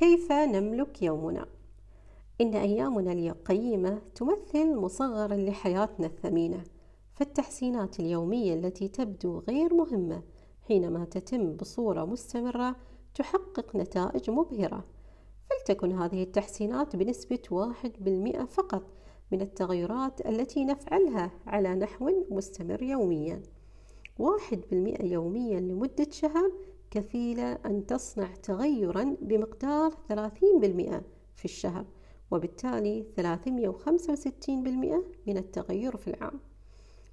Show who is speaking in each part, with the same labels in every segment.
Speaker 1: كيف نملك يومنا؟ إن أيامنا القيمة تمثل مصغرا لحياتنا الثمينة فالتحسينات اليومية التي تبدو غير مهمة حينما تتم بصورة مستمرة تحقق نتائج مبهرة فلتكن هذه التحسينات بنسبة واحد بالمئة فقط من التغيرات التي نفعلها على نحو مستمر يوميا واحد بالمئة يوميا لمدة شهر كفيلة أن تصنع تغيرا بمقدار ثلاثين بالمئة في الشهر وبالتالي 365 بالمئة من التغير في العام.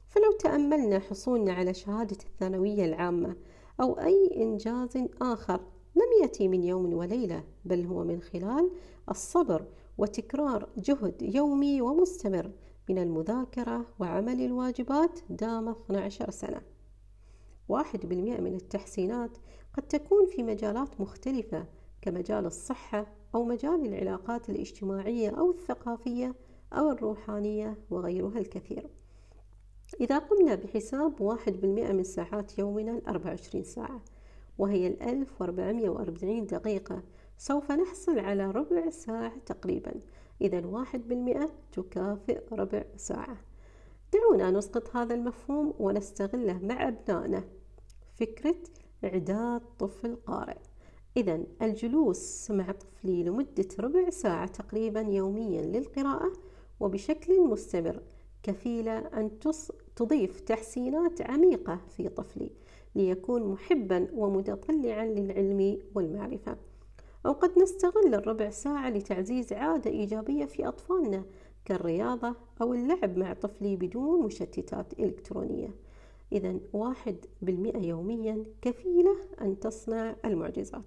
Speaker 1: فلو تأملنا حصولنا على شهادة الثانوية العامة أو أي إنجاز آخر لم يأتي من يوم وليلة بل هو من خلال الصبر وتكرار جهد يومي ومستمر من المذاكرة وعمل الواجبات دام 12 سنة. واحد بالمئة من التحسينات قد تكون في مجالات مختلفة كمجال الصحة أو مجال العلاقات الاجتماعية أو الثقافية أو الروحانية وغيرها الكثير. إذا قمنا بحساب واحد بالمئة من ساعات يومنا الأربع وعشرين ساعة وهي الألف وأربعمية وأربعين دقيقة سوف نحصل على ربع ساعة تقريبا. إذا واحد بالمئة تكافئ ربع ساعة. دعونا نسقط هذا المفهوم ونستغله مع أبنائنا. فكرة إعداد طفل قارئ. إذا الجلوس مع طفلي لمدة ربع ساعة تقريبا يوميا للقراءة وبشكل مستمر كفيلة أن تضيف تحسينات عميقة في طفلي ليكون محبا ومتطلعا للعلم والمعرفة. أو قد نستغل الربع ساعة لتعزيز عادة إيجابية في أطفالنا كالرياضة أو اللعب مع طفلي بدون مشتتات إلكترونية. إذا واحد بالمئة يوميا كفيلة أن تصنع المعجزات.